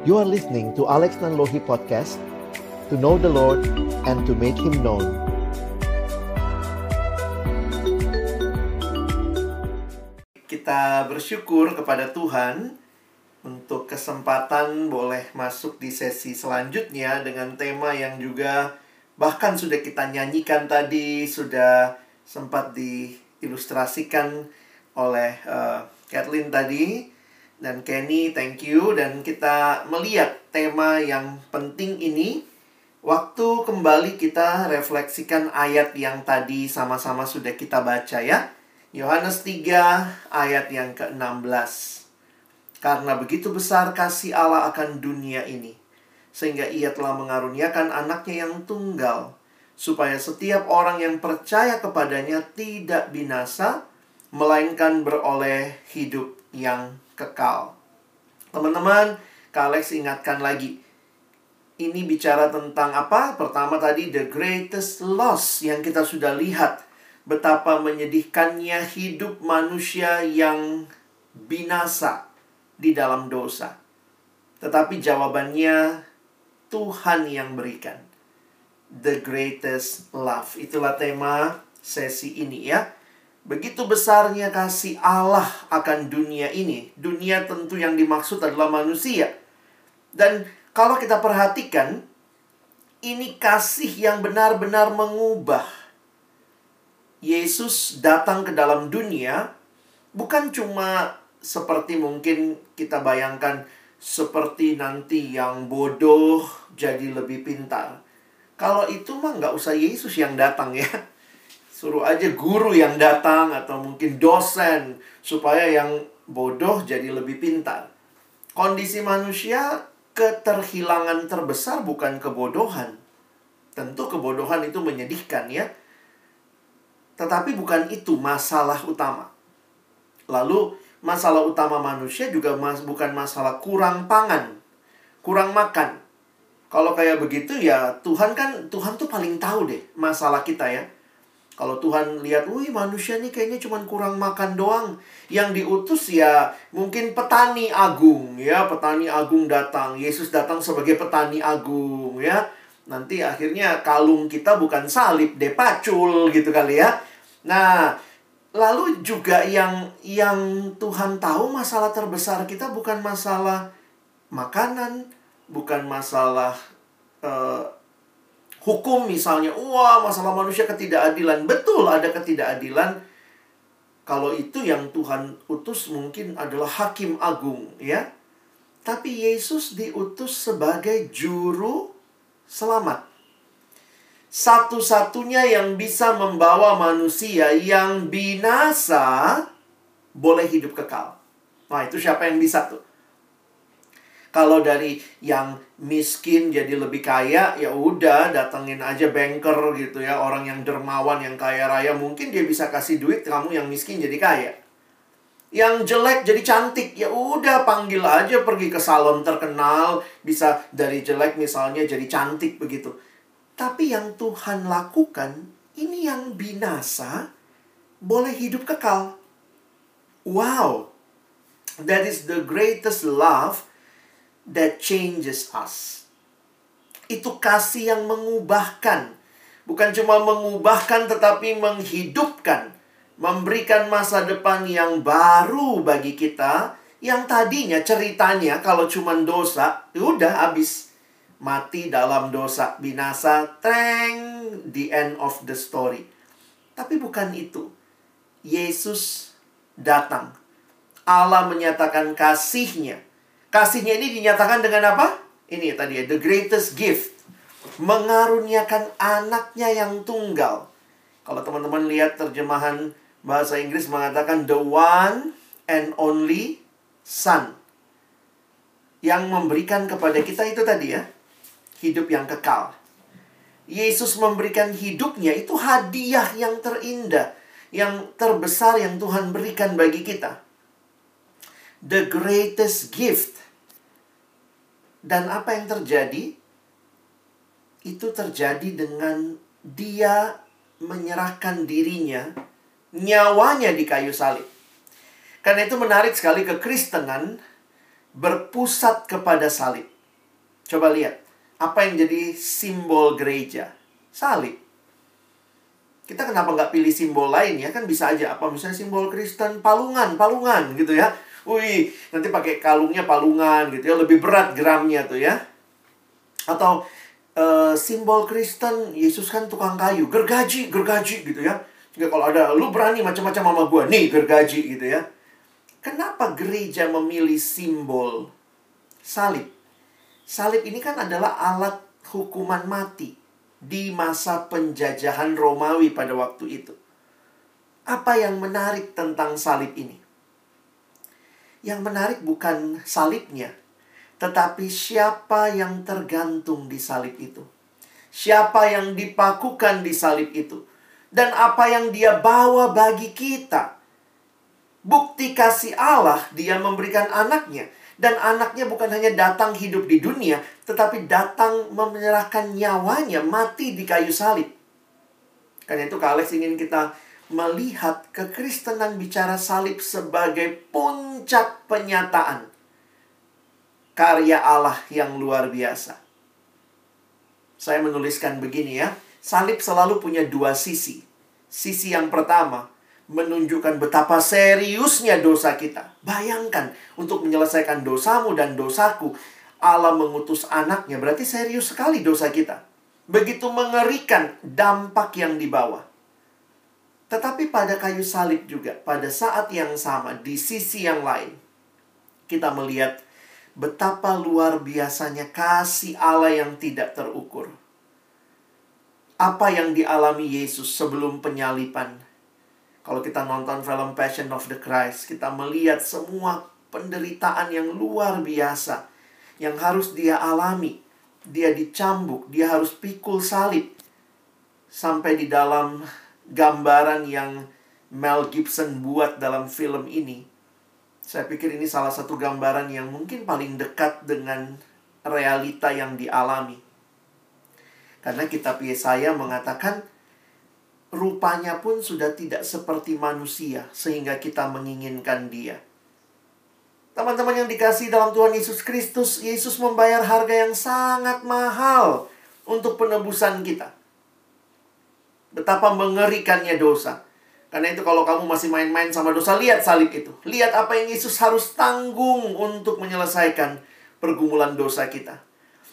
You are listening to Alex Nanlohi Podcast To know the Lord and to make Him known. Kita bersyukur kepada Tuhan untuk kesempatan boleh masuk di sesi selanjutnya dengan tema yang juga bahkan sudah kita nyanyikan tadi, sudah sempat diilustrasikan oleh uh, Kathleen tadi dan Kenny, thank you dan kita melihat tema yang penting ini waktu kembali kita refleksikan ayat yang tadi sama-sama sudah kita baca ya. Yohanes 3 ayat yang ke-16. Karena begitu besar kasih Allah akan dunia ini sehingga ia telah mengaruniakan anaknya yang tunggal supaya setiap orang yang percaya kepadanya tidak binasa melainkan beroleh hidup yang kekal. Teman-teman, Kak Alex ingatkan lagi. Ini bicara tentang apa? Pertama tadi the greatest loss yang kita sudah lihat. Betapa menyedihkannya hidup manusia yang binasa di dalam dosa. Tetapi jawabannya Tuhan yang berikan. The greatest love. Itulah tema sesi ini ya. Begitu besarnya kasih Allah akan dunia ini. Dunia tentu yang dimaksud adalah manusia. Dan kalau kita perhatikan, ini kasih yang benar-benar mengubah. Yesus datang ke dalam dunia bukan cuma seperti mungkin kita bayangkan seperti nanti yang bodoh jadi lebih pintar. Kalau itu mah nggak usah Yesus yang datang ya. Suruh aja guru yang datang atau mungkin dosen supaya yang bodoh jadi lebih pintar. Kondisi manusia keterhilangan terbesar bukan kebodohan. Tentu kebodohan itu menyedihkan ya. Tetapi bukan itu masalah utama. Lalu masalah utama manusia juga mas bukan masalah kurang pangan, kurang makan. Kalau kayak begitu ya Tuhan kan Tuhan tuh paling tahu deh masalah kita ya. Kalau Tuhan lihat, wih manusia nih kayaknya cuma kurang makan doang. Yang diutus ya mungkin petani agung ya, petani agung datang. Yesus datang sebagai petani agung ya. Nanti akhirnya kalung kita bukan salib, deh pacul gitu kali ya. Nah, lalu juga yang yang Tuhan tahu masalah terbesar kita bukan masalah makanan, bukan masalah uh, hukum misalnya, wah masalah manusia ketidakadilan. Betul ada ketidakadilan. Kalau itu yang Tuhan utus mungkin adalah hakim agung, ya. Tapi Yesus diutus sebagai juru selamat. Satu-satunya yang bisa membawa manusia yang binasa boleh hidup kekal. Nah, itu siapa yang bisa tuh? Kalau dari yang miskin jadi lebih kaya, ya udah datengin aja banker gitu ya, orang yang dermawan, yang kaya raya, mungkin dia bisa kasih duit kamu yang miskin jadi kaya. Yang jelek jadi cantik, ya udah panggil aja pergi ke salon terkenal, bisa dari jelek misalnya jadi cantik begitu. Tapi yang Tuhan lakukan, ini yang binasa boleh hidup kekal. Wow. That is the greatest love that changes us. Itu kasih yang mengubahkan. Bukan cuma mengubahkan tetapi menghidupkan. Memberikan masa depan yang baru bagi kita. Yang tadinya ceritanya kalau cuma dosa, ya udah habis. Mati dalam dosa, binasa, treng, the end of the story. Tapi bukan itu. Yesus datang. Allah menyatakan kasihnya Kasihnya ini dinyatakan dengan apa? Ini tadi ya, the greatest gift. Mengaruniakan anaknya yang tunggal. Kalau teman-teman lihat terjemahan bahasa Inggris mengatakan the one and only son. Yang memberikan kepada kita itu tadi ya, hidup yang kekal. Yesus memberikan hidupnya itu hadiah yang terindah, yang terbesar yang Tuhan berikan bagi kita. The greatest gift dan apa yang terjadi? Itu terjadi dengan dia menyerahkan dirinya, nyawanya di kayu salib. Karena itu menarik sekali kekristenan berpusat kepada salib. Coba lihat, apa yang jadi simbol gereja? Salib. Kita kenapa nggak pilih simbol lain ya? Kan bisa aja apa misalnya simbol Kristen palungan, palungan gitu ya. Wih, nanti pakai kalungnya palungan gitu ya, lebih berat gramnya tuh ya. Atau uh, simbol Kristen Yesus kan tukang kayu, gergaji, gergaji gitu ya. Jika kalau ada lu berani macam-macam sama gua, nih gergaji gitu ya. Kenapa gereja memilih simbol salib? Salib ini kan adalah alat hukuman mati di masa penjajahan Romawi pada waktu itu. Apa yang menarik tentang salib ini? Yang menarik bukan salibnya, tetapi siapa yang tergantung di salib itu. Siapa yang dipakukan di salib itu. Dan apa yang dia bawa bagi kita. Bukti kasih Allah, dia memberikan anaknya dan anaknya bukan hanya datang hidup di dunia, tetapi datang menyerahkan nyawanya mati di kayu salib. Karena itu Kak Alex ingin kita melihat kekristenan bicara salib sebagai puncak penyataan karya Allah yang luar biasa. Saya menuliskan begini ya, salib selalu punya dua sisi. Sisi yang pertama, menunjukkan betapa seriusnya dosa kita. Bayangkan, untuk menyelesaikan dosamu dan dosaku, Allah mengutus anaknya. Berarti serius sekali dosa kita. Begitu mengerikan dampak yang dibawa. Tetapi pada kayu salib juga, pada saat yang sama, di sisi yang lain, kita melihat betapa luar biasanya kasih Allah yang tidak terukur. Apa yang dialami Yesus sebelum penyalipan kalau kita nonton film Passion of the Christ, kita melihat semua penderitaan yang luar biasa yang harus dia alami. Dia dicambuk, dia harus pikul salib. Sampai di dalam gambaran yang Mel Gibson buat dalam film ini. Saya pikir ini salah satu gambaran yang mungkin paling dekat dengan realita yang dialami. Karena kitab Yesaya mengatakan rupanya pun sudah tidak seperti manusia, sehingga kita menginginkan Dia. Teman-teman yang dikasih dalam Tuhan Yesus Kristus, Yesus membayar harga yang sangat mahal untuk penebusan kita. Betapa mengerikannya dosa. Karena itu kalau kamu masih main-main sama dosa, lihat salib itu. Lihat apa yang Yesus harus tanggung untuk menyelesaikan pergumulan dosa kita.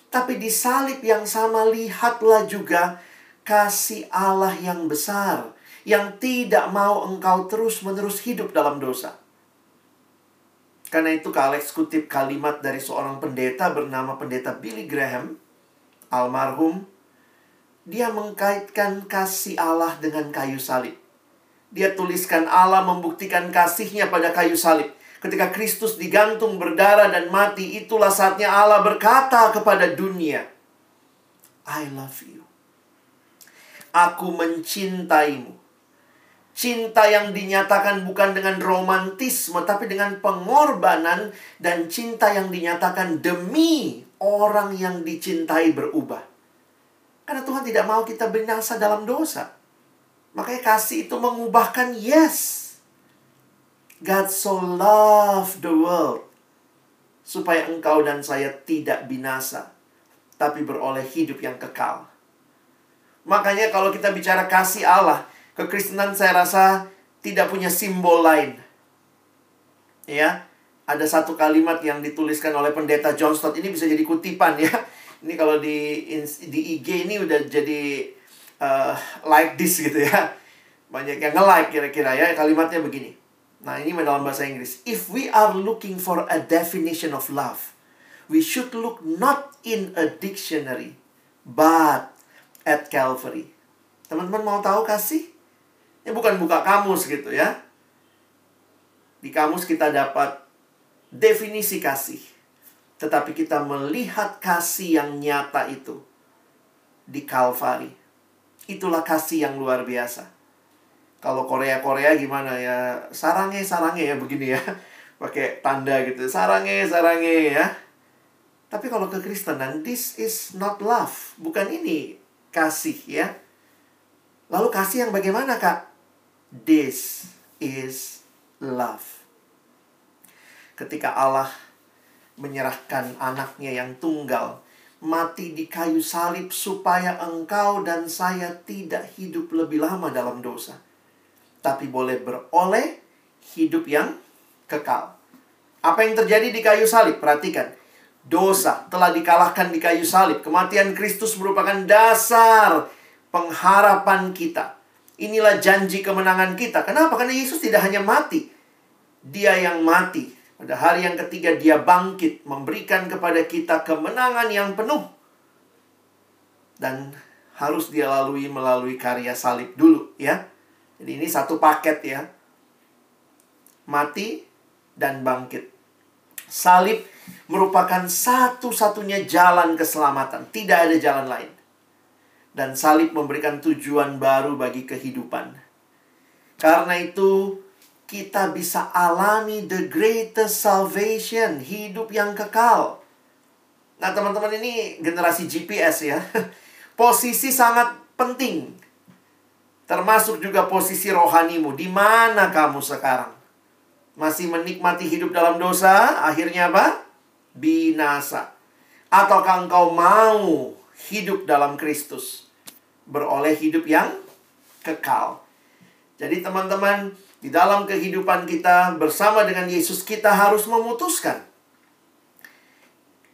Tapi di salib yang sama, lihatlah juga kasih Allah yang besar yang tidak mau engkau terus-menerus hidup dalam dosa. Karena itu Kak Alex kutip kalimat dari seorang pendeta bernama pendeta Billy Graham, almarhum. Dia mengkaitkan kasih Allah dengan kayu salib. Dia tuliskan Allah membuktikan kasihnya pada kayu salib. Ketika Kristus digantung berdarah dan mati, itulah saatnya Allah berkata kepada dunia, I love you. Aku mencintaimu. Cinta yang dinyatakan bukan dengan romantisme, tapi dengan pengorbanan dan cinta yang dinyatakan demi orang yang dicintai berubah. Karena Tuhan tidak mau kita binasa dalam dosa. Makanya kasih itu mengubahkan yes. God so loved the world. Supaya engkau dan saya tidak binasa. Tapi beroleh hidup yang kekal. Makanya kalau kita bicara kasih Allah, kekristenan saya rasa tidak punya simbol lain. Ya, ada satu kalimat yang dituliskan oleh pendeta John Stott ini bisa jadi kutipan ya. Ini kalau di di IG ini udah jadi uh, like this gitu ya. Banyak yang nge-like kira-kira ya. Kalimatnya begini. Nah, ini dalam bahasa Inggris. If we are looking for a definition of love, we should look not in a dictionary, but at Calvary. Teman-teman mau tahu kasih? Ini bukan buka kamus gitu ya. Di kamus kita dapat definisi kasih. Tetapi kita melihat kasih yang nyata itu di Calvary. Itulah kasih yang luar biasa. Kalau Korea-Korea gimana ya? Sarange, sarange ya begini ya. Pakai tanda gitu. Sarange, sarange ya. Tapi kalau kekristenan, this is not love. Bukan ini kasih ya. Lalu kasih yang bagaimana kak? This is love. Ketika Allah menyerahkan anaknya yang tunggal mati di kayu salib supaya engkau dan saya tidak hidup lebih lama dalam dosa tapi boleh beroleh hidup yang kekal. Apa yang terjadi di kayu salib? Perhatikan. Dosa telah dikalahkan di kayu salib. Kematian Kristus merupakan dasar pengharapan kita. Inilah janji kemenangan kita. Kenapa? Karena Yesus tidak hanya mati. Dia yang mati. Pada hari yang ketiga dia bangkit. Memberikan kepada kita kemenangan yang penuh. Dan harus dia lalui melalui karya salib dulu ya. Jadi ini satu paket ya. Mati dan bangkit. Salib merupakan satu-satunya jalan keselamatan. Tidak ada jalan lain dan salib memberikan tujuan baru bagi kehidupan. Karena itu, kita bisa alami the greatest salvation, hidup yang kekal. Nah, teman-teman ini generasi GPS ya. Posisi sangat penting. Termasuk juga posisi rohanimu. Di mana kamu sekarang? Masih menikmati hidup dalam dosa, akhirnya apa? Binasa. Ataukah engkau mau hidup dalam Kristus? beroleh hidup yang kekal. Jadi teman-teman, di dalam kehidupan kita bersama dengan Yesus kita harus memutuskan.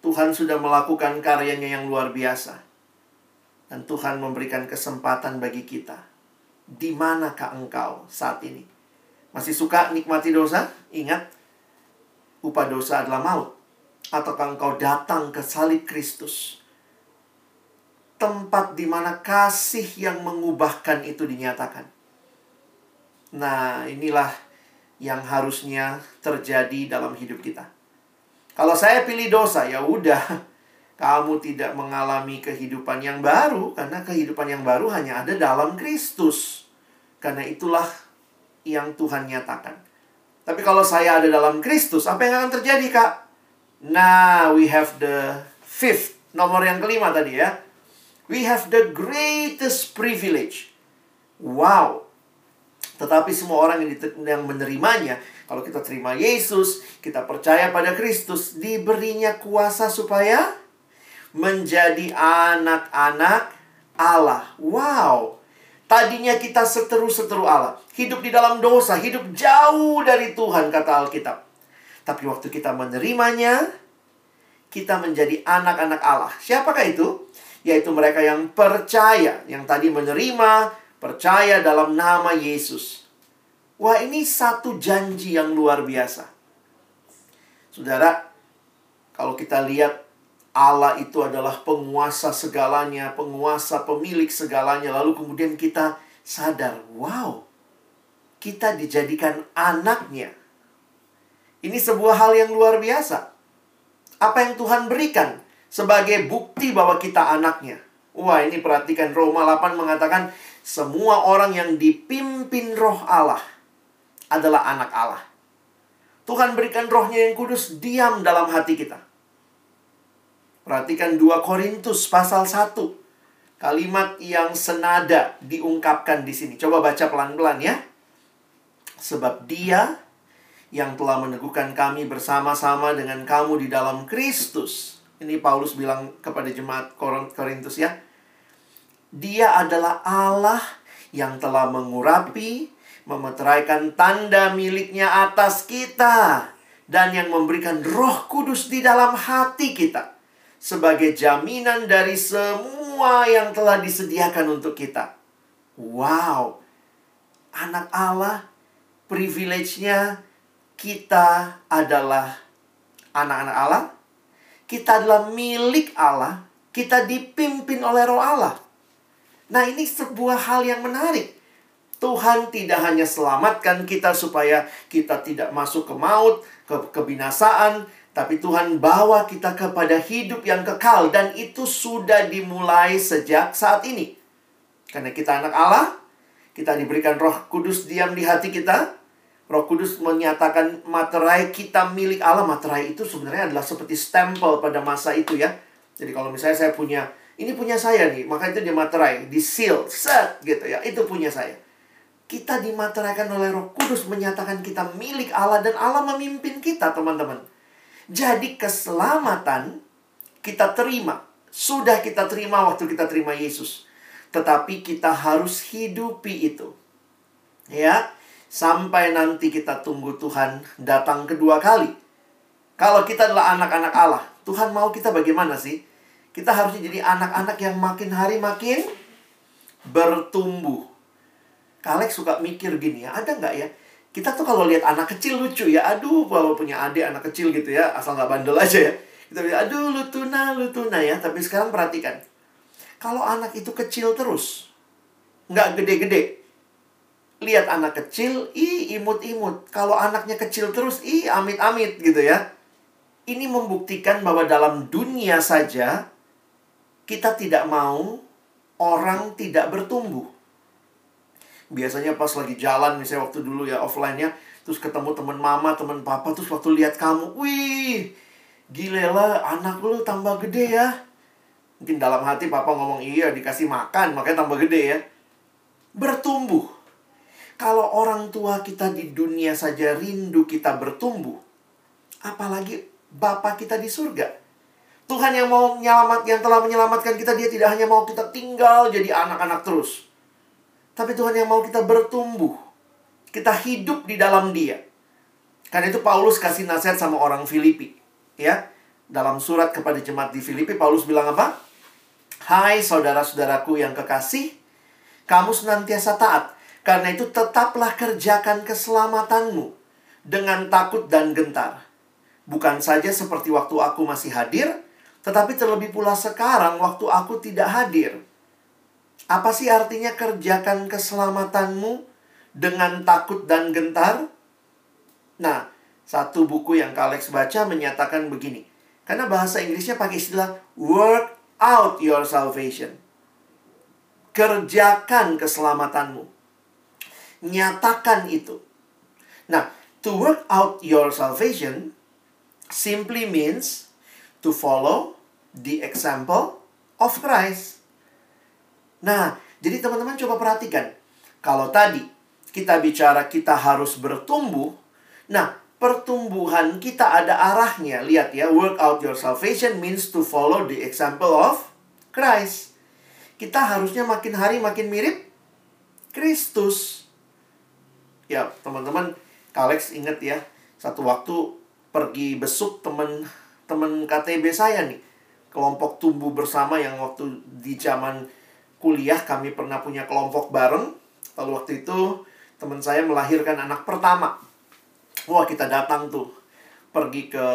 Tuhan sudah melakukan karyanya yang luar biasa. Dan Tuhan memberikan kesempatan bagi kita. Di manakah engkau saat ini? Masih suka nikmati dosa? Ingat, upah dosa adalah maut. Ataukah engkau datang ke salib Kristus? tempat di mana kasih yang mengubahkan itu dinyatakan. Nah, inilah yang harusnya terjadi dalam hidup kita. Kalau saya pilih dosa, ya udah, kamu tidak mengalami kehidupan yang baru karena kehidupan yang baru hanya ada dalam Kristus. Karena itulah yang Tuhan nyatakan. Tapi kalau saya ada dalam Kristus, apa yang akan terjadi, Kak? Nah, we have the fifth, nomor yang kelima tadi ya We have the greatest privilege. Wow. Tetapi semua orang yang, yang menerimanya, kalau kita terima Yesus, kita percaya pada Kristus, diberinya kuasa supaya menjadi anak-anak Allah. Wow. Tadinya kita seteru-seteru Allah. Hidup di dalam dosa, hidup jauh dari Tuhan, kata Alkitab. Tapi waktu kita menerimanya, kita menjadi anak-anak Allah. Siapakah itu? yaitu mereka yang percaya, yang tadi menerima, percaya dalam nama Yesus. Wah, ini satu janji yang luar biasa. Saudara, kalau kita lihat Allah itu adalah penguasa segalanya, penguasa pemilik segalanya, lalu kemudian kita sadar, wow, kita dijadikan anaknya. Ini sebuah hal yang luar biasa. Apa yang Tuhan berikan? sebagai bukti bahwa kita anaknya. Wah, ini perhatikan Roma 8 mengatakan semua orang yang dipimpin roh Allah adalah anak Allah. Tuhan berikan rohnya yang kudus diam dalam hati kita. Perhatikan 2 Korintus pasal 1. Kalimat yang senada diungkapkan di sini. Coba baca pelan-pelan ya. Sebab dia yang telah meneguhkan kami bersama-sama dengan kamu di dalam Kristus ini Paulus bilang kepada jemaat Korintus ya. Dia adalah Allah yang telah mengurapi, memeteraikan tanda miliknya atas kita. Dan yang memberikan roh kudus di dalam hati kita. Sebagai jaminan dari semua yang telah disediakan untuk kita. Wow. Anak Allah, privilege-nya kita adalah anak-anak Allah kita adalah milik Allah, kita dipimpin oleh roh Allah. Nah ini sebuah hal yang menarik. Tuhan tidak hanya selamatkan kita supaya kita tidak masuk ke maut, ke kebinasaan, tapi Tuhan bawa kita kepada hidup yang kekal dan itu sudah dimulai sejak saat ini. Karena kita anak Allah, kita diberikan Roh Kudus diam di hati kita, Roh Kudus menyatakan materai kita milik Allah. Materai itu sebenarnya adalah seperti stempel pada masa itu ya. Jadi kalau misalnya saya punya, ini punya saya nih, maka itu dia materai, di seal, set gitu ya. Itu punya saya. Kita dimateraikan oleh Roh Kudus menyatakan kita milik Allah dan Allah memimpin kita, teman-teman. Jadi keselamatan kita terima. Sudah kita terima waktu kita terima Yesus. Tetapi kita harus hidupi itu. Ya, sampai nanti kita tunggu Tuhan datang kedua kali. Kalau kita adalah anak-anak Allah, Tuhan mau kita bagaimana sih? Kita harusnya jadi anak-anak yang makin hari makin bertumbuh. Kalek suka mikir gini ya, ada nggak ya? Kita tuh kalau lihat anak kecil lucu ya, aduh kalau punya adik anak kecil gitu ya, asal nggak bandel aja ya. Kita bilang, aduh lu tuna, lu tuna ya. Tapi sekarang perhatikan, kalau anak itu kecil terus, nggak gede-gede, lihat anak kecil, ih imut-imut. Kalau anaknya kecil terus, ih amit-amit gitu ya. Ini membuktikan bahwa dalam dunia saja kita tidak mau orang tidak bertumbuh. Biasanya pas lagi jalan misalnya waktu dulu ya offline-nya terus ketemu teman mama, teman papa terus waktu lihat kamu, wih, gile lah anak lu tambah gede ya. Mungkin dalam hati papa ngomong iya dikasih makan makanya tambah gede ya. Bertumbuh. Kalau orang tua kita di dunia saja rindu kita bertumbuh, apalagi Bapak kita di surga. Tuhan yang mau menyelamat, yang telah menyelamatkan kita, dia tidak hanya mau kita tinggal jadi anak-anak terus. Tapi Tuhan yang mau kita bertumbuh. Kita hidup di dalam dia. Karena itu Paulus kasih nasihat sama orang Filipi. Ya, dalam surat kepada jemaat di Filipi, Paulus bilang apa? Hai saudara-saudaraku yang kekasih, kamu senantiasa taat. Karena itu tetaplah kerjakan keselamatanmu dengan takut dan gentar. Bukan saja seperti waktu aku masih hadir, tetapi terlebih pula sekarang waktu aku tidak hadir. Apa sih artinya kerjakan keselamatanmu dengan takut dan gentar? Nah, satu buku yang Kalex baca menyatakan begini. Karena bahasa Inggrisnya pakai istilah work out your salvation. Kerjakan keselamatanmu. Nyatakan itu. Nah, to work out your salvation simply means to follow the example of Christ. Nah, jadi teman-teman coba perhatikan. Kalau tadi kita bicara kita harus bertumbuh, nah pertumbuhan kita ada arahnya. Lihat ya, work out your salvation means to follow the example of Christ. Kita harusnya makin hari makin mirip Kristus. Ya, teman-teman, Kalex ingat ya, satu waktu pergi besuk teman teman KTB saya nih. Kelompok tumbuh bersama yang waktu di zaman kuliah kami pernah punya kelompok bareng. Lalu waktu itu teman saya melahirkan anak pertama. Wah, kita datang tuh. Pergi ke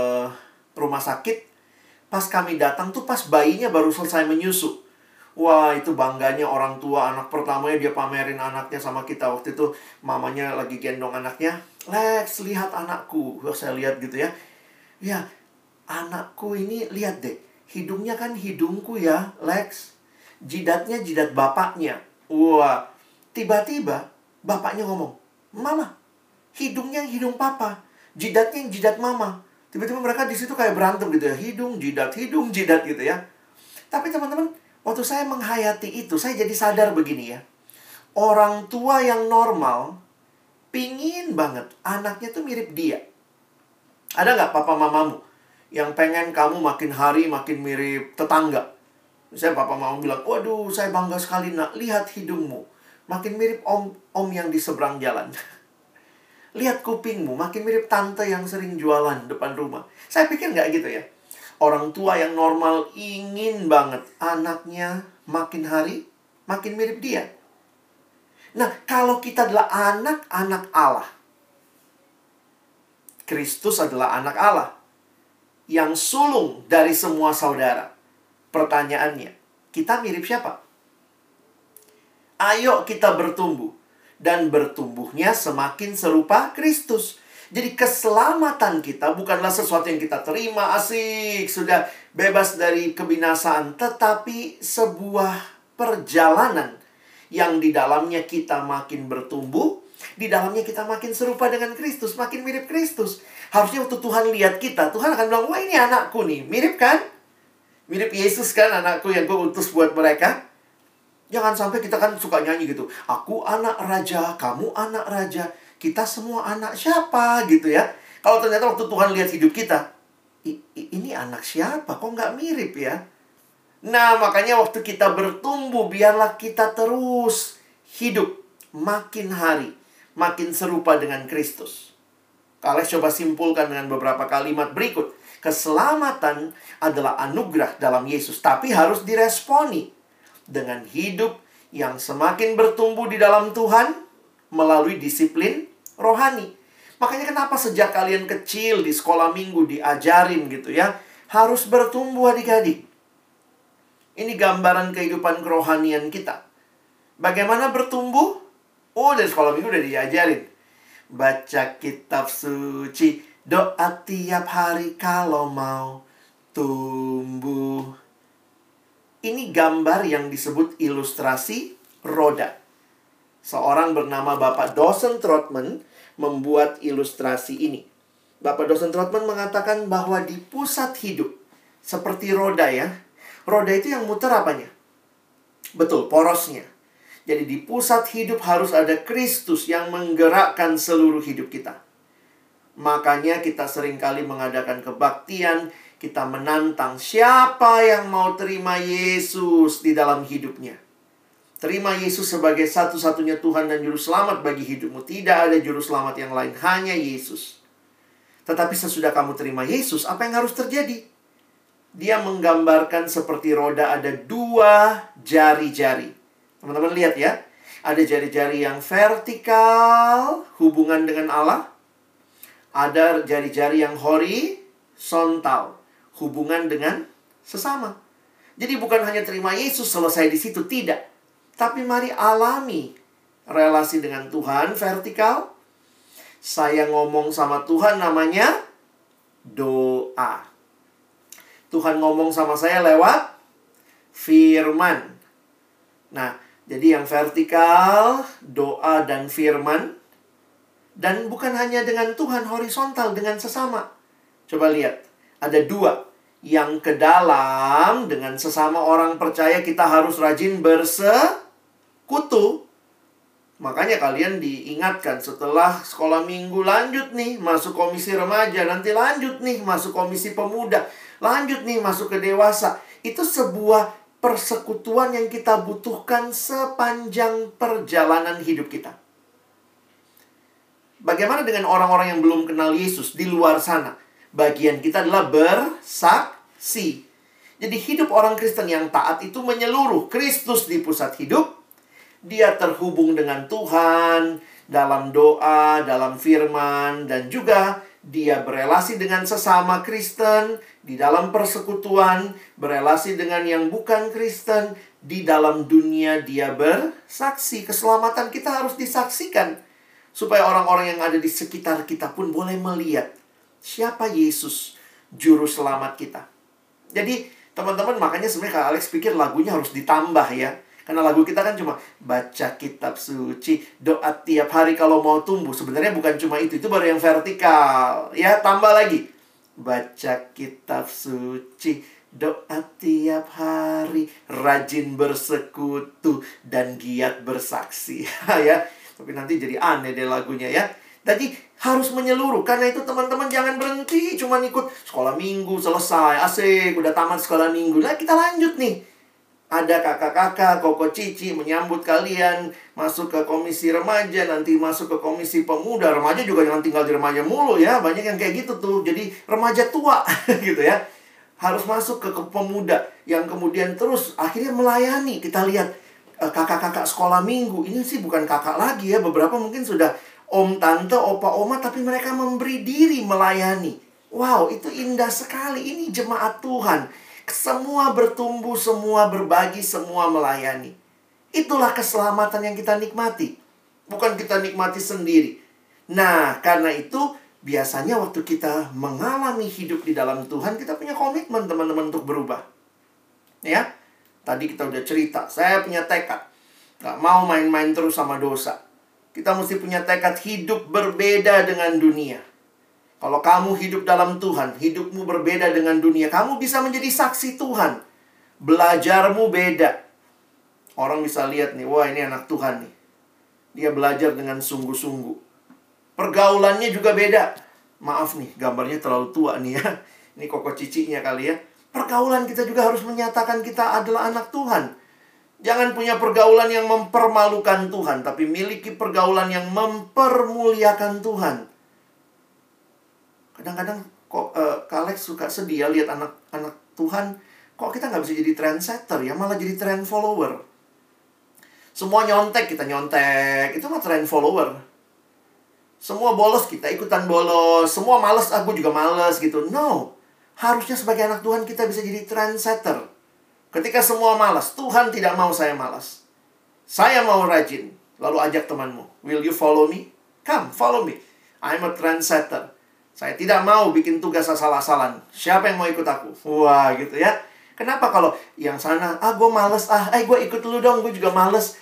rumah sakit. Pas kami datang tuh pas bayinya baru selesai menyusu. Wah, itu bangganya orang tua anak pertamanya dia pamerin anaknya sama kita. Waktu itu mamanya lagi gendong anaknya. Lex, lihat anakku. Wah, saya lihat gitu ya. Ya, anakku ini lihat deh, hidungnya kan hidungku ya, Lex. Jidatnya jidat bapaknya. Wah, tiba-tiba bapaknya ngomong, Mama, hidungnya hidung papa, jidatnya jidat mama. Tiba-tiba mereka di situ kayak berantem gitu ya, hidung, jidat, hidung, jidat gitu ya. Tapi teman-teman, waktu saya menghayati itu, saya jadi sadar begini ya. Orang tua yang normal, pingin banget anaknya tuh mirip dia. Ada nggak papa mamamu yang pengen kamu makin hari makin mirip tetangga. Misalnya papa mama bilang, waduh saya bangga sekali nak, lihat hidungmu. Makin mirip om, om yang di seberang jalan. lihat kupingmu, makin mirip tante yang sering jualan depan rumah. Saya pikir nggak gitu ya. Orang tua yang normal ingin banget anaknya makin hari makin mirip dia. Nah, kalau kita adalah anak-anak Allah, Kristus adalah anak Allah yang sulung dari semua saudara. Pertanyaannya, kita mirip siapa? Ayo kita bertumbuh dan bertumbuhnya semakin serupa Kristus. Jadi keselamatan kita bukanlah sesuatu yang kita terima asik, sudah bebas dari kebinasaan, tetapi sebuah perjalanan yang di dalamnya kita makin bertumbuh, di dalamnya kita makin serupa dengan Kristus, makin mirip Kristus. Harusnya waktu Tuhan lihat kita, Tuhan akan bilang, wah ini anakku nih, mirip kan? Mirip Yesus kan anakku yang gue utus buat mereka. Jangan sampai kita kan suka nyanyi gitu. Aku anak raja, kamu anak raja. Kita semua anak siapa gitu ya. Kalau ternyata waktu Tuhan lihat hidup kita, ini anak siapa? Kok nggak mirip ya? Nah, makanya waktu kita bertumbuh, biarlah kita terus hidup makin hari, makin serupa dengan Kristus. Kalian coba simpulkan dengan beberapa kalimat berikut. Keselamatan adalah anugerah dalam Yesus, tapi harus diresponi dengan hidup yang semakin bertumbuh di dalam Tuhan melalui disiplin rohani. Makanya kenapa sejak kalian kecil di sekolah minggu diajarin gitu ya, harus bertumbuh adik-adik. Ini gambaran kehidupan kerohanian kita. Bagaimana bertumbuh? Oh, dari sekolah minggu udah diajarin. Baca kitab suci, doa tiap hari kalau mau tumbuh. Ini gambar yang disebut ilustrasi roda. Seorang bernama Bapak Dawson Trotman membuat ilustrasi ini. Bapak Dawson Trotman mengatakan bahwa di pusat hidup, seperti roda ya, roda itu yang muter apanya? Betul, porosnya. Jadi di pusat hidup harus ada Kristus yang menggerakkan seluruh hidup kita. Makanya kita sering kali mengadakan kebaktian, kita menantang siapa yang mau terima Yesus di dalam hidupnya. Terima Yesus sebagai satu-satunya Tuhan dan Juru Selamat bagi hidupmu. Tidak ada Juru Selamat yang lain, hanya Yesus. Tetapi sesudah kamu terima Yesus, apa yang harus terjadi? Dia menggambarkan seperti roda ada dua jari-jari. Teman-teman lihat ya. Ada jari-jari yang vertikal, hubungan dengan Allah. Ada jari-jari yang horizontal, hubungan dengan sesama. Jadi bukan hanya terima Yesus selesai di situ, tidak. Tapi mari alami relasi dengan Tuhan vertikal. Saya ngomong sama Tuhan namanya doa. Tuhan ngomong sama saya lewat firman. Nah, jadi yang vertikal, doa dan firman. Dan bukan hanya dengan Tuhan, horizontal dengan sesama. Coba lihat, ada dua. Yang ke dalam dengan sesama orang percaya kita harus rajin bersekutu. Makanya kalian diingatkan setelah sekolah minggu lanjut nih masuk komisi remaja, nanti lanjut nih masuk komisi pemuda, lanjut nih masuk ke dewasa. Itu sebuah persekutuan yang kita butuhkan sepanjang perjalanan hidup kita. Bagaimana dengan orang-orang yang belum kenal Yesus di luar sana? Bagian kita adalah bersaksi. Jadi hidup orang Kristen yang taat itu menyeluruh. Kristus di pusat hidup. Dia terhubung dengan Tuhan dalam doa, dalam firman, dan juga dia berelasi dengan sesama Kristen di dalam persekutuan, berelasi dengan yang bukan Kristen di dalam dunia dia bersaksi. Keselamatan kita harus disaksikan supaya orang-orang yang ada di sekitar kita pun boleh melihat siapa Yesus juru selamat kita. Jadi, teman-teman makanya sebenarnya Kak Alex pikir lagunya harus ditambah ya. Karena lagu kita kan cuma baca kitab suci, doa tiap hari kalau mau tumbuh. Sebenarnya bukan cuma itu, itu baru yang vertikal. Ya, tambah lagi. Baca kitab suci, doa tiap hari, rajin bersekutu dan giat bersaksi. ya, tapi nanti jadi aneh deh lagunya ya. Jadi harus menyeluruh. Karena itu teman-teman jangan berhenti cuma ikut sekolah minggu selesai, asik, udah tamat sekolah minggu. Nah, kita lanjut nih ada kakak-kakak, koko cici menyambut kalian masuk ke komisi remaja, nanti masuk ke komisi pemuda. Remaja juga jangan tinggal di remaja mulu ya. Banyak yang kayak gitu tuh. Jadi remaja tua gitu ya. Harus masuk ke, ke pemuda yang kemudian terus akhirnya melayani. Kita lihat eh, kakak-kakak sekolah minggu. Ini sih bukan kakak lagi ya. Beberapa mungkin sudah om, tante, opa, oma tapi mereka memberi diri melayani. Wow, itu indah sekali. Ini jemaat Tuhan semua bertumbuh, semua berbagi, semua melayani. Itulah keselamatan yang kita nikmati. Bukan kita nikmati sendiri. Nah, karena itu biasanya waktu kita mengalami hidup di dalam Tuhan, kita punya komitmen teman-teman untuk berubah. Ya, tadi kita udah cerita, saya punya tekad. Gak mau main-main terus sama dosa. Kita mesti punya tekad hidup berbeda dengan dunia. Kalau kamu hidup dalam Tuhan, hidupmu berbeda dengan dunia. Kamu bisa menjadi saksi Tuhan. Belajarmu beda. Orang bisa lihat nih, wah ini anak Tuhan nih. Dia belajar dengan sungguh-sungguh. Pergaulannya juga beda. Maaf nih, gambarnya terlalu tua nih ya. Ini koko cicinya kali ya. Pergaulan kita juga harus menyatakan kita adalah anak Tuhan. Jangan punya pergaulan yang mempermalukan Tuhan, tapi miliki pergaulan yang mempermuliakan Tuhan. Kadang-kadang kok uh, Alex suka sedih ya lihat anak-anak Tuhan, kok kita nggak bisa jadi trendsetter ya, malah jadi trend follower. Semua nyontek, kita nyontek. Itu mah trend follower. Semua bolos, kita ikutan bolos. Semua males, aku juga males gitu. No. Harusnya sebagai anak Tuhan kita bisa jadi trendsetter. Ketika semua malas, Tuhan tidak mau saya malas. Saya mau rajin. Lalu ajak temanmu. Will you follow me? Come, follow me. I'm a trendsetter. Saya tidak mau bikin tugas asal-asalan. Siapa yang mau ikut aku? Wah, gitu ya. Kenapa kalau yang sana, ah gue males, ah eh gue ikut dulu dong, gue juga males.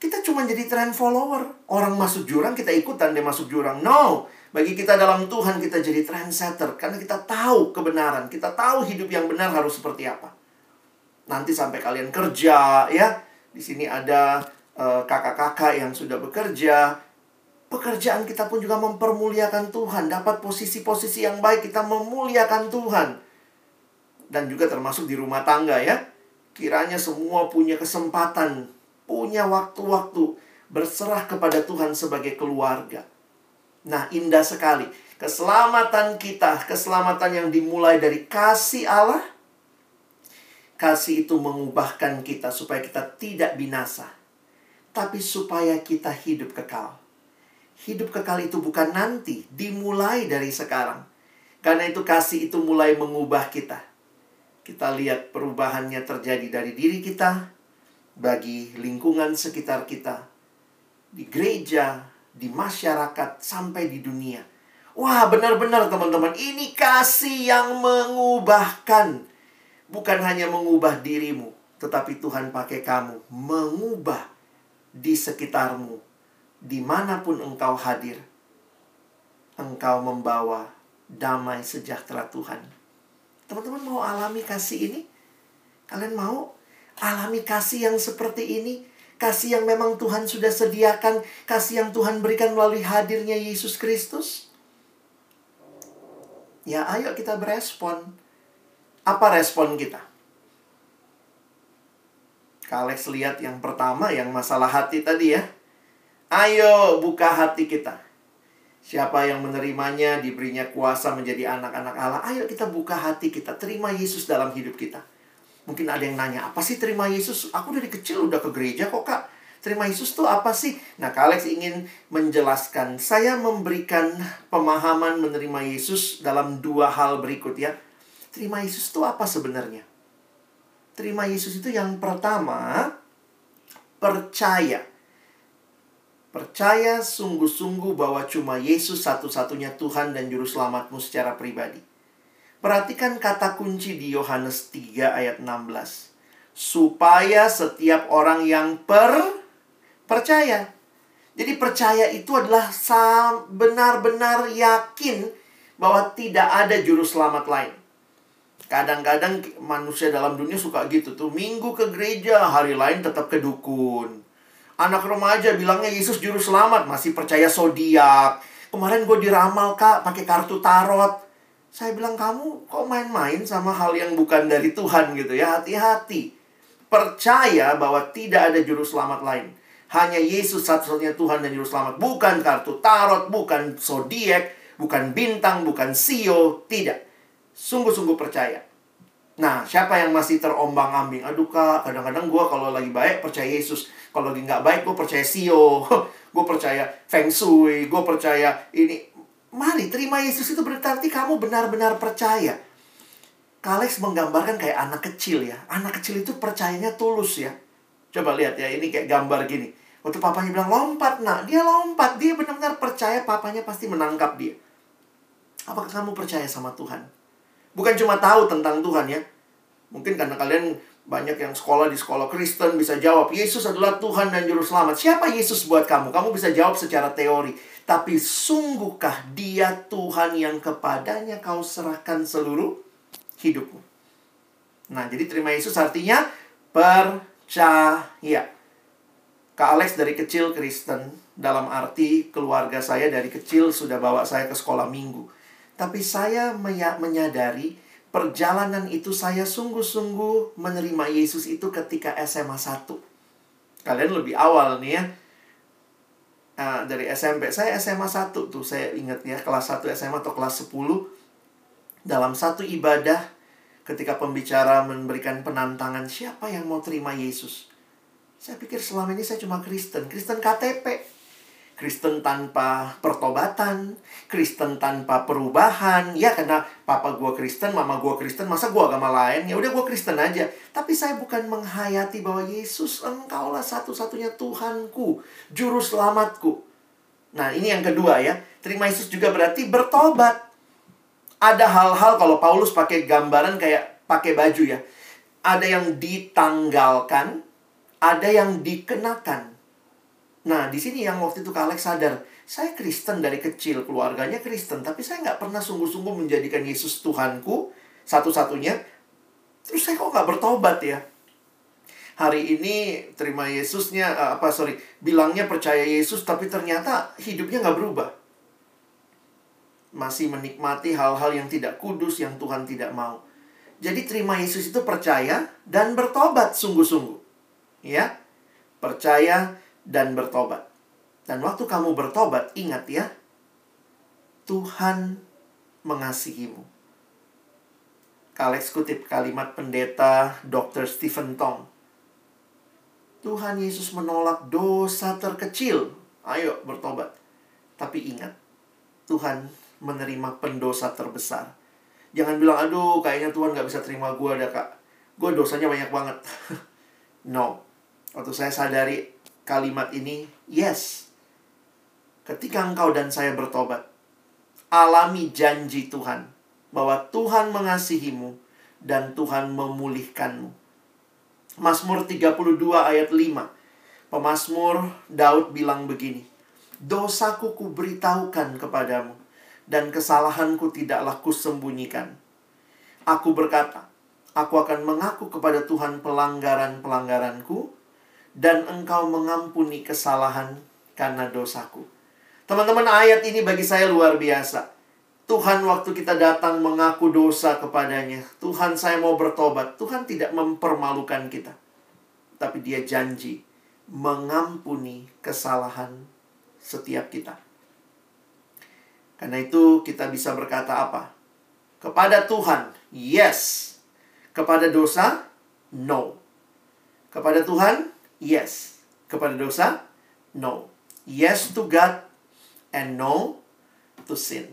Kita cuma jadi trend follower. Orang masuk jurang, kita ikutan dia masuk jurang. No. Bagi kita dalam Tuhan, kita jadi trendsetter. Karena kita tahu kebenaran. Kita tahu hidup yang benar harus seperti apa. Nanti sampai kalian kerja, ya. Di sini ada kakak eh, kakak-kakak yang sudah bekerja. Pekerjaan kita pun juga mempermuliakan Tuhan. Dapat posisi-posisi yang baik, kita memuliakan Tuhan. Dan juga termasuk di rumah tangga, ya. Kiranya semua punya kesempatan punya waktu-waktu berserah kepada Tuhan sebagai keluarga. Nah, indah sekali. Keselamatan kita, keselamatan yang dimulai dari kasih Allah, kasih itu mengubahkan kita supaya kita tidak binasa, tapi supaya kita hidup kekal. Hidup kekal itu bukan nanti, dimulai dari sekarang. Karena itu kasih itu mulai mengubah kita. Kita lihat perubahannya terjadi dari diri kita, bagi lingkungan sekitar kita, di gereja, di masyarakat, sampai di dunia. Wah, benar-benar teman-teman, ini kasih yang mengubahkan. Bukan hanya mengubah dirimu, tetapi Tuhan pakai kamu mengubah di sekitarmu, di mana pun engkau hadir. Engkau membawa damai sejahtera Tuhan. Teman-teman mau alami kasih ini? Kalian mau? alami kasih yang seperti ini, kasih yang memang Tuhan sudah sediakan, kasih yang Tuhan berikan melalui hadirnya Yesus Kristus? Ya, ayo kita berespon. Apa respon kita? Kalex lihat yang pertama yang masalah hati tadi ya. Ayo buka hati kita. Siapa yang menerimanya diberinya kuasa menjadi anak-anak Allah. Ayo kita buka hati kita, terima Yesus dalam hidup kita. Mungkin ada yang nanya, apa sih terima Yesus? Aku dari kecil udah ke gereja kok, Kak. Terima Yesus tuh apa sih? Nah, Kak Alex ingin menjelaskan. Saya memberikan pemahaman menerima Yesus dalam dua hal berikut ya. Terima Yesus tuh apa sebenarnya? Terima Yesus itu yang pertama, percaya. Percaya sungguh-sungguh bahwa cuma Yesus satu-satunya Tuhan dan Juru Selamatmu secara pribadi. Perhatikan kata kunci di Yohanes 3 ayat 16. Supaya setiap orang yang per percaya. Jadi percaya itu adalah benar-benar yakin bahwa tidak ada juru selamat lain. Kadang-kadang manusia dalam dunia suka gitu tuh. Minggu ke gereja, hari lain tetap ke dukun. Anak remaja bilangnya Yesus juru selamat, masih percaya zodiak. Kemarin gue diramal kak pakai kartu tarot. Saya bilang kamu kok main-main sama hal yang bukan dari Tuhan gitu ya. Hati-hati. Percaya bahwa tidak ada juru selamat lain. Hanya Yesus satu-satunya Tuhan dan juru selamat. Bukan kartu tarot, bukan zodiak, bukan bintang, bukan sio, tidak. Sungguh-sungguh percaya. Nah, siapa yang masih terombang-ambing? Aduh kak, kadang-kadang gue kalau lagi baik percaya Yesus. Kalau lagi nggak baik gue percaya sio. gue percaya feng shui. Gue percaya ini. Mari terima Yesus itu berarti kamu benar-benar percaya. Kalex menggambarkan kayak anak kecil ya. Anak kecil itu percayanya tulus ya. Coba lihat ya, ini kayak gambar gini. Waktu papanya bilang lompat, nak, dia lompat. Dia benar-benar percaya papanya pasti menangkap dia. Apakah kamu percaya sama Tuhan? Bukan cuma tahu tentang Tuhan ya. Mungkin karena kalian banyak yang sekolah di sekolah Kristen bisa jawab, Yesus adalah Tuhan dan Juru Selamat. Siapa Yesus buat kamu? Kamu bisa jawab secara teori. Tapi sungguhkah dia Tuhan yang kepadanya kau serahkan seluruh hidupmu? Nah, jadi terima Yesus artinya percaya. Kak Alex dari kecil Kristen, dalam arti keluarga saya dari kecil sudah bawa saya ke sekolah minggu. Tapi saya menyadari perjalanan itu saya sungguh-sungguh menerima Yesus itu ketika SMA 1. Kalian lebih awal nih ya. Nah, dari SMP, saya SMA 1 tuh, saya ingat ya, kelas 1 SMA atau kelas 10. Dalam satu ibadah, ketika pembicara memberikan penantangan, siapa yang mau terima Yesus? Saya pikir selama ini saya cuma Kristen, Kristen KTP. Kristen tanpa pertobatan, Kristen tanpa perubahan. Ya karena papa gue Kristen, mama gue Kristen, masa gue agama lain? Ya udah gue Kristen aja. Tapi saya bukan menghayati bahwa Yesus engkaulah satu-satunya Tuhanku, juru selamatku. Nah, ini yang kedua ya. Terima Yesus juga berarti bertobat. Ada hal-hal kalau Paulus pakai gambaran kayak pakai baju ya. Ada yang ditanggalkan, ada yang dikenakan. Nah, di sini yang waktu itu Kak Alex sadar, saya Kristen dari kecil, keluarganya Kristen, tapi saya nggak pernah sungguh-sungguh menjadikan Yesus Tuhanku satu-satunya. Terus saya kok nggak bertobat ya? Hari ini terima Yesusnya, uh, apa sorry, bilangnya percaya Yesus, tapi ternyata hidupnya nggak berubah. Masih menikmati hal-hal yang tidak kudus, yang Tuhan tidak mau. Jadi terima Yesus itu percaya dan bertobat sungguh-sungguh. Ya, percaya dan bertobat. Dan waktu kamu bertobat, ingat ya, Tuhan mengasihimu. Kalex kutip kalimat pendeta Dr. Stephen Tong. Tuhan Yesus menolak dosa terkecil. Ayo bertobat. Tapi ingat, Tuhan menerima pendosa terbesar. Jangan bilang, aduh kayaknya Tuhan gak bisa terima gue ada kak. Gue dosanya banyak banget. no. Waktu saya sadari kalimat ini, yes. Ketika engkau dan saya bertobat, alami janji Tuhan bahwa Tuhan mengasihimu dan Tuhan memulihkanmu. Mazmur 32 ayat 5. Pemasmur Daud bilang begini, Dosaku kuberitahukan kepadamu, dan kesalahanku tidaklah kusembunyikan. Aku berkata, aku akan mengaku kepada Tuhan pelanggaran-pelanggaranku, dan engkau mengampuni kesalahan karena dosaku. Teman-teman, ayat ini bagi saya luar biasa. Tuhan waktu kita datang mengaku dosa kepadanya, Tuhan saya mau bertobat. Tuhan tidak mempermalukan kita. Tapi dia janji mengampuni kesalahan setiap kita. Karena itu kita bisa berkata apa? Kepada Tuhan, yes. Kepada dosa, no. Kepada Tuhan, Yes. Kepada dosa? No. Yes to God and no to sin.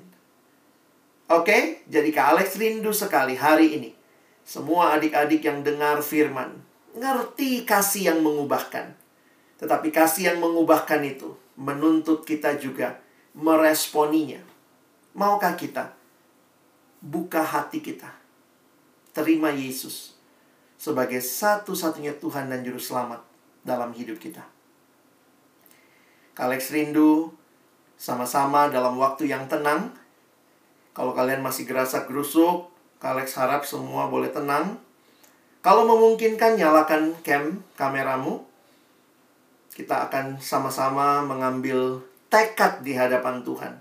Oke, okay? jadi Kak Alex rindu sekali hari ini. Semua adik-adik yang dengar firman, ngerti kasih yang mengubahkan. Tetapi kasih yang mengubahkan itu menuntut kita juga meresponinya. Maukah kita buka hati kita? Terima Yesus sebagai satu-satunya Tuhan dan Juru Selamat dalam hidup kita. Kalex rindu sama-sama dalam waktu yang tenang. Kalau kalian masih gerasak gerusuk, Kalex harap semua boleh tenang. Kalau memungkinkan nyalakan cam kameramu. Kita akan sama-sama mengambil tekad di hadapan Tuhan.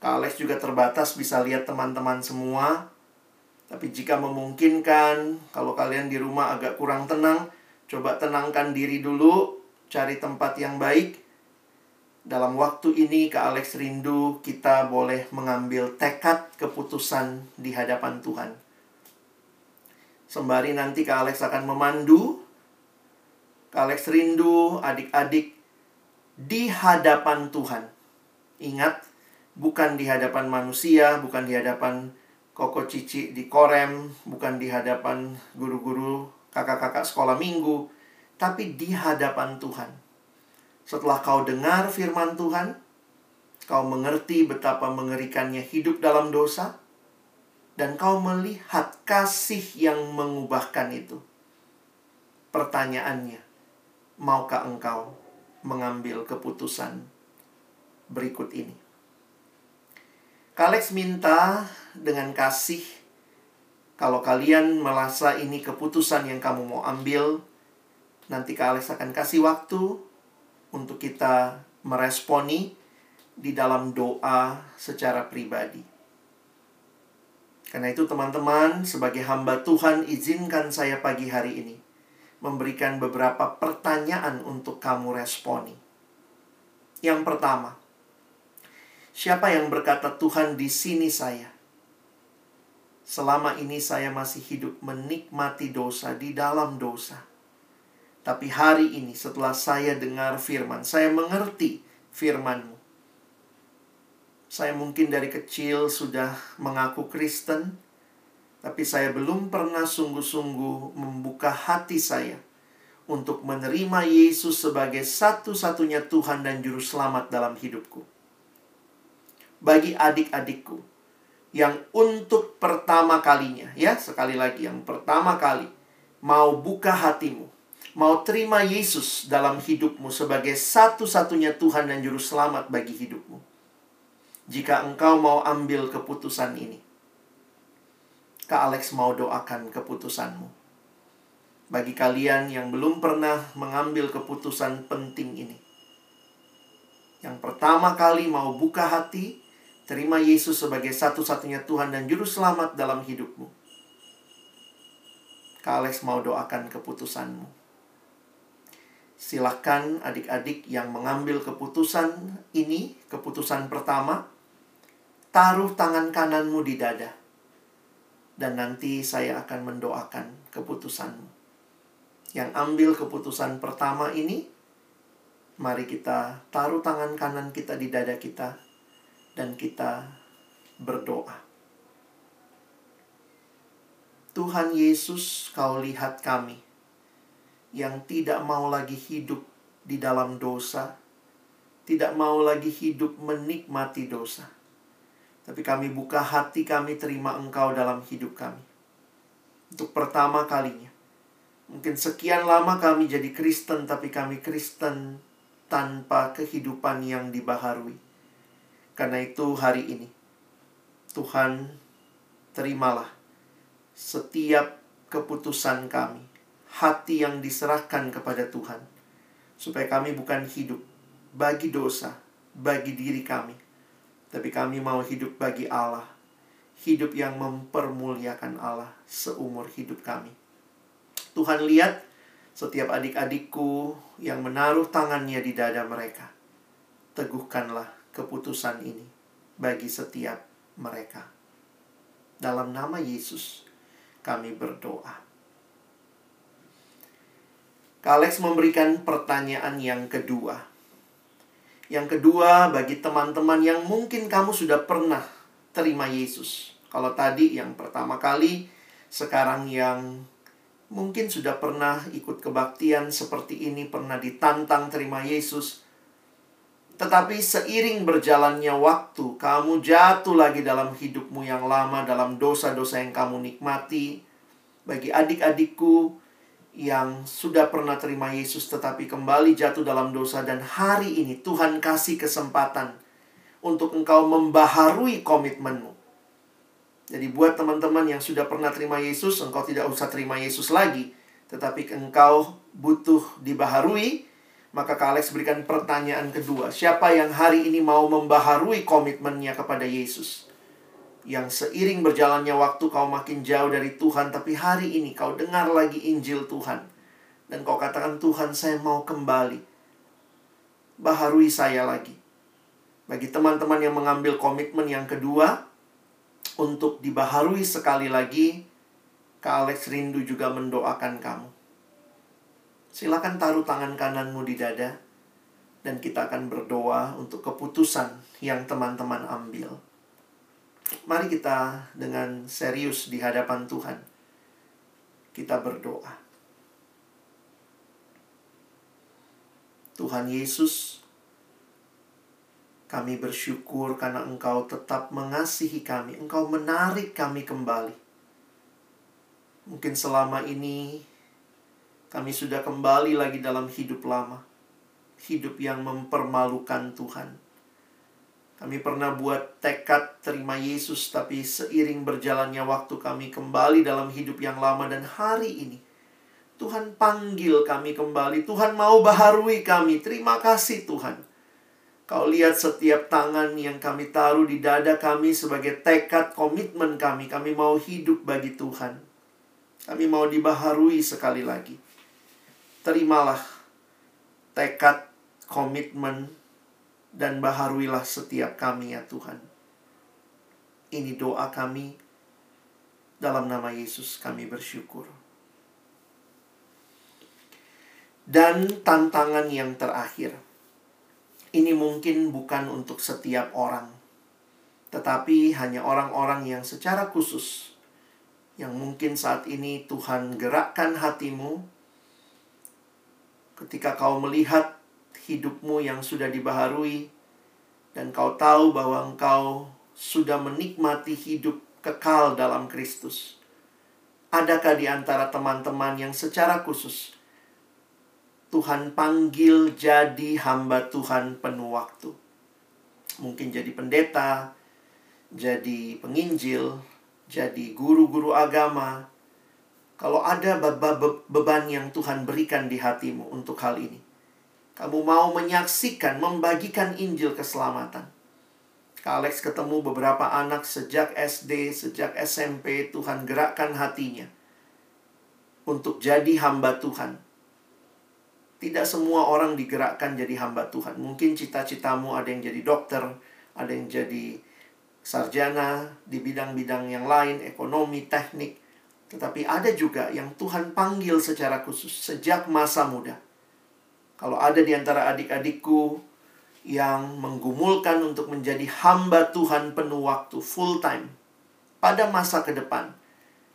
Kalex juga terbatas bisa lihat teman-teman semua. Tapi jika memungkinkan, kalau kalian di rumah agak kurang tenang, Coba tenangkan diri dulu, cari tempat yang baik. Dalam waktu ini, Kak Alex rindu kita boleh mengambil tekad keputusan di hadapan Tuhan. Sembari nanti Kak Alex akan memandu. Kak Alex rindu adik-adik di hadapan Tuhan. Ingat, bukan di hadapan manusia, bukan di hadapan Koko Cici di Korem, bukan di hadapan guru-guru kakak-kakak sekolah minggu, tapi di hadapan Tuhan. Setelah kau dengar firman Tuhan, kau mengerti betapa mengerikannya hidup dalam dosa, dan kau melihat kasih yang mengubahkan itu. Pertanyaannya, maukah engkau mengambil keputusan berikut ini? Kalex minta dengan kasih kalau kalian merasa ini keputusan yang kamu mau ambil, nanti Kak Alex akan kasih waktu untuk kita meresponi di dalam doa secara pribadi. Karena itu teman-teman, sebagai hamba Tuhan, izinkan saya pagi hari ini memberikan beberapa pertanyaan untuk kamu responi. Yang pertama, siapa yang berkata Tuhan di sini saya? Selama ini saya masih hidup menikmati dosa di dalam dosa. Tapi hari ini setelah saya dengar firman, saya mengerti firmanmu. Saya mungkin dari kecil sudah mengaku Kristen, tapi saya belum pernah sungguh-sungguh membuka hati saya untuk menerima Yesus sebagai satu-satunya Tuhan dan Juru Selamat dalam hidupku. Bagi adik-adikku yang untuk pertama kalinya, ya, sekali lagi, yang pertama kali mau buka hatimu, mau terima Yesus dalam hidupmu sebagai satu-satunya Tuhan dan Juru Selamat bagi hidupmu jika engkau mau ambil keputusan ini. Kak Alex mau doakan keputusanmu. Bagi kalian yang belum pernah mengambil keputusan penting ini. Yang pertama kali mau buka hati, terima Yesus sebagai satu-satunya Tuhan dan Juru Selamat dalam hidupmu. Kak Alex mau doakan keputusanmu. Silakan adik-adik yang mengambil keputusan ini, keputusan pertama, taruh tangan kananmu di dada. Dan nanti saya akan mendoakan keputusanmu. Yang ambil keputusan pertama ini, mari kita taruh tangan kanan kita di dada kita dan kita berdoa. Tuhan Yesus, kau lihat kami yang tidak mau lagi hidup di dalam dosa, tidak mau lagi hidup menikmati dosa tapi kami buka hati kami terima Engkau dalam hidup kami. Untuk pertama kalinya. Mungkin sekian lama kami jadi Kristen, tapi kami Kristen tanpa kehidupan yang dibaharui. Karena itu hari ini, Tuhan terimalah setiap keputusan kami, hati yang diserahkan kepada Tuhan, supaya kami bukan hidup bagi dosa, bagi diri kami, tapi kami mau hidup bagi Allah. Hidup yang mempermuliakan Allah seumur hidup kami. Tuhan lihat setiap adik-adikku yang menaruh tangannya di dada mereka. Teguhkanlah keputusan ini bagi setiap mereka. Dalam nama Yesus, kami berdoa. Kalex memberikan pertanyaan yang kedua. Yang kedua, bagi teman-teman yang mungkin kamu sudah pernah terima Yesus. Kalau tadi yang pertama kali, sekarang yang mungkin sudah pernah ikut kebaktian seperti ini, pernah ditantang terima Yesus. Tetapi seiring berjalannya waktu, kamu jatuh lagi dalam hidupmu yang lama, dalam dosa-dosa yang kamu nikmati. Bagi adik-adikku, yang sudah pernah terima Yesus tetapi kembali jatuh dalam dosa dan hari ini Tuhan kasih kesempatan untuk engkau membaharui komitmenmu. Jadi buat teman-teman yang sudah pernah terima Yesus, engkau tidak usah terima Yesus lagi, tetapi engkau butuh dibaharui, maka Kak Alex berikan pertanyaan kedua. Siapa yang hari ini mau membaharui komitmennya kepada Yesus? yang seiring berjalannya waktu kau makin jauh dari Tuhan, tapi hari ini kau dengar lagi Injil Tuhan, dan kau katakan, "Tuhan, saya mau kembali, baharui saya lagi." Bagi teman-teman yang mengambil komitmen yang kedua, untuk dibaharui sekali lagi, Kak Alex rindu juga mendoakan kamu. Silakan taruh tangan kananmu di dada, dan kita akan berdoa untuk keputusan yang teman-teman ambil. Mari kita dengan serius di hadapan Tuhan. Kita berdoa. Tuhan Yesus, kami bersyukur karena Engkau tetap mengasihi kami. Engkau menarik kami kembali. Mungkin selama ini kami sudah kembali lagi dalam hidup lama. Hidup yang mempermalukan Tuhan kami pernah buat tekad terima Yesus, tapi seiring berjalannya waktu kami kembali dalam hidup yang lama dan hari ini. Tuhan panggil kami kembali. Tuhan mau baharui kami. Terima kasih Tuhan. Kau lihat setiap tangan yang kami taruh di dada kami sebagai tekad komitmen kami. Kami mau hidup bagi Tuhan. Kami mau dibaharui sekali lagi. Terimalah tekad, komitmen, dan baharuilah setiap kami ya Tuhan. Ini doa kami. Dalam nama Yesus kami bersyukur. Dan tantangan yang terakhir ini mungkin bukan untuk setiap orang, tetapi hanya orang-orang yang secara khusus, yang mungkin saat ini Tuhan gerakkan hatimu ketika kau melihat hidupmu yang sudah dibaharui, dan kau tahu bahwa engkau sudah menikmati hidup kekal dalam Kristus. Adakah di antara teman-teman yang secara khusus Tuhan panggil jadi hamba Tuhan penuh waktu. Mungkin jadi pendeta, jadi penginjil, jadi guru-guru agama. Kalau ada beban yang Tuhan berikan di hatimu untuk hal ini, kamu mau menyaksikan, membagikan Injil keselamatan. Alex ketemu beberapa anak sejak SD, sejak SMP, Tuhan gerakkan hatinya untuk jadi hamba Tuhan tidak semua orang digerakkan jadi hamba Tuhan. Mungkin cita-citamu ada yang jadi dokter, ada yang jadi sarjana di bidang-bidang yang lain, ekonomi, teknik. Tetapi ada juga yang Tuhan panggil secara khusus sejak masa muda. Kalau ada di antara adik-adikku yang menggumulkan untuk menjadi hamba Tuhan penuh waktu, full time, pada masa ke depan,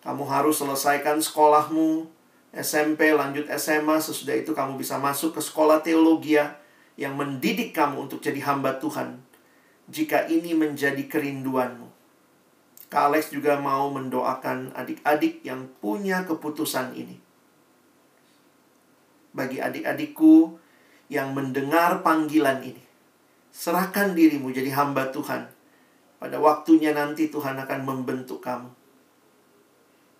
kamu harus selesaikan sekolahmu, SMP, lanjut SMA, sesudah itu kamu bisa masuk ke sekolah teologi yang mendidik kamu untuk jadi hamba Tuhan. Jika ini menjadi kerinduanmu. Kak Alex juga mau mendoakan adik-adik yang punya keputusan ini. Bagi adik-adikku yang mendengar panggilan ini. Serahkan dirimu jadi hamba Tuhan. Pada waktunya nanti Tuhan akan membentuk kamu.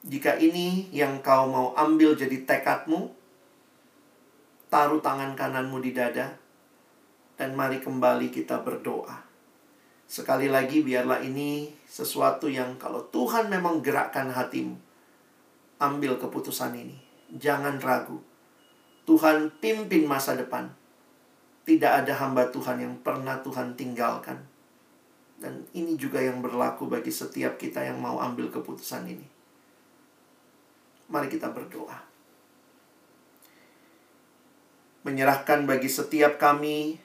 Jika ini yang kau mau ambil jadi tekadmu, taruh tangan kananmu di dada, dan mari kembali kita berdoa. Sekali lagi, biarlah ini sesuatu yang kalau Tuhan memang gerakkan hatimu, ambil keputusan ini. Jangan ragu. Tuhan pimpin masa depan. Tidak ada hamba Tuhan yang pernah Tuhan tinggalkan. Dan ini juga yang berlaku bagi setiap kita yang mau ambil keputusan ini. Mari kita berdoa. Menyerahkan bagi setiap kami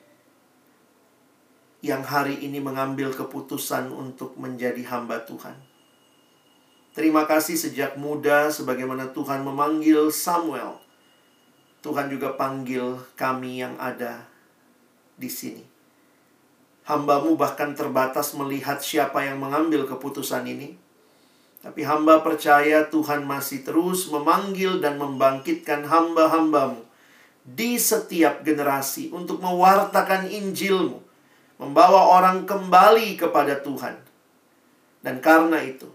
yang hari ini mengambil keputusan untuk menjadi hamba Tuhan. Terima kasih sejak muda sebagaimana Tuhan memanggil Samuel. Tuhan juga panggil kami yang ada di sini. Hambamu bahkan terbatas melihat siapa yang mengambil keputusan ini. Tapi hamba percaya Tuhan masih terus memanggil dan membangkitkan hamba-hambamu di setiap generasi untuk mewartakan Injilmu, membawa orang kembali kepada Tuhan. Dan karena itu,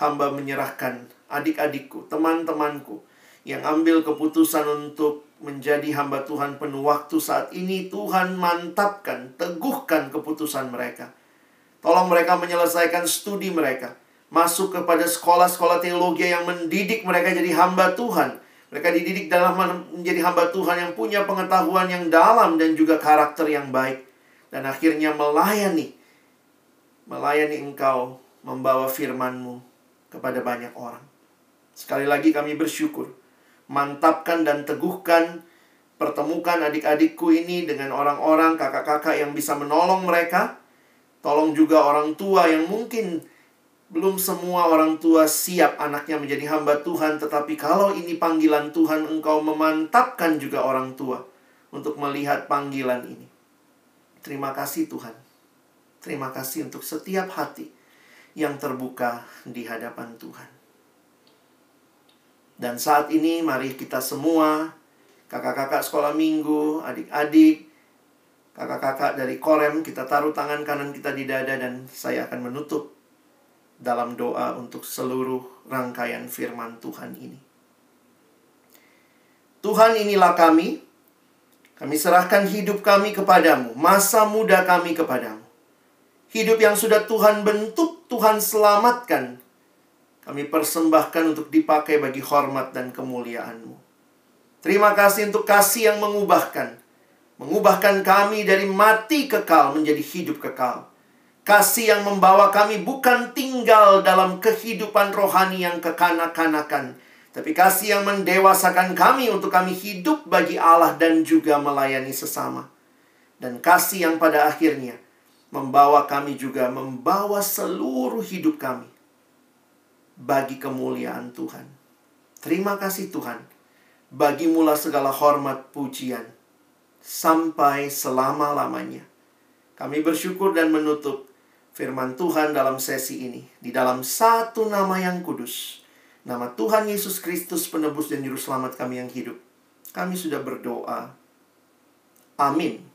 hamba menyerahkan adik-adikku, teman-temanku yang ambil keputusan untuk menjadi hamba Tuhan penuh waktu saat ini, Tuhan mantapkan, teguhkan keputusan mereka. Tolong mereka menyelesaikan studi mereka masuk kepada sekolah-sekolah teologi yang mendidik mereka jadi hamba Tuhan. Mereka dididik dalam menjadi hamba Tuhan yang punya pengetahuan yang dalam dan juga karakter yang baik. Dan akhirnya melayani. Melayani engkau membawa firmanmu kepada banyak orang. Sekali lagi kami bersyukur. Mantapkan dan teguhkan pertemukan adik-adikku ini dengan orang-orang kakak-kakak yang bisa menolong mereka. Tolong juga orang tua yang mungkin belum semua orang tua siap anaknya menjadi hamba Tuhan, tetapi kalau ini panggilan Tuhan, engkau memantapkan juga orang tua untuk melihat panggilan ini. Terima kasih Tuhan. Terima kasih untuk setiap hati yang terbuka di hadapan Tuhan. Dan saat ini mari kita semua, kakak-kakak sekolah minggu, adik-adik, kakak-kakak dari Korem, kita taruh tangan kanan kita di dada dan saya akan menutup dalam doa untuk seluruh rangkaian firman Tuhan ini. Tuhan inilah kami, Kami serahkan hidup kami kepadamu, masa muda kami kepadamu. Hidup yang sudah Tuhan bentuk, Tuhan selamatkan. Kami persembahkan untuk dipakai bagi hormat dan kemuliaan-Mu. Terima kasih untuk kasih yang mengubahkan. Mengubahkan kami dari mati kekal menjadi hidup kekal. Kasih yang membawa kami bukan tinggal dalam kehidupan rohani yang kekanak-kanakan, tapi kasih yang mendewasakan kami untuk kami hidup bagi Allah dan juga melayani sesama. Dan kasih yang pada akhirnya membawa kami juga membawa seluruh hidup kami bagi kemuliaan Tuhan. Terima kasih Tuhan. Bagimulah segala hormat pujian sampai selama-lamanya. Kami bersyukur dan menutup firman Tuhan dalam sesi ini di dalam satu nama yang kudus. Nama Tuhan Yesus Kristus penebus dan juru selamat kami yang hidup. Kami sudah berdoa. Amin.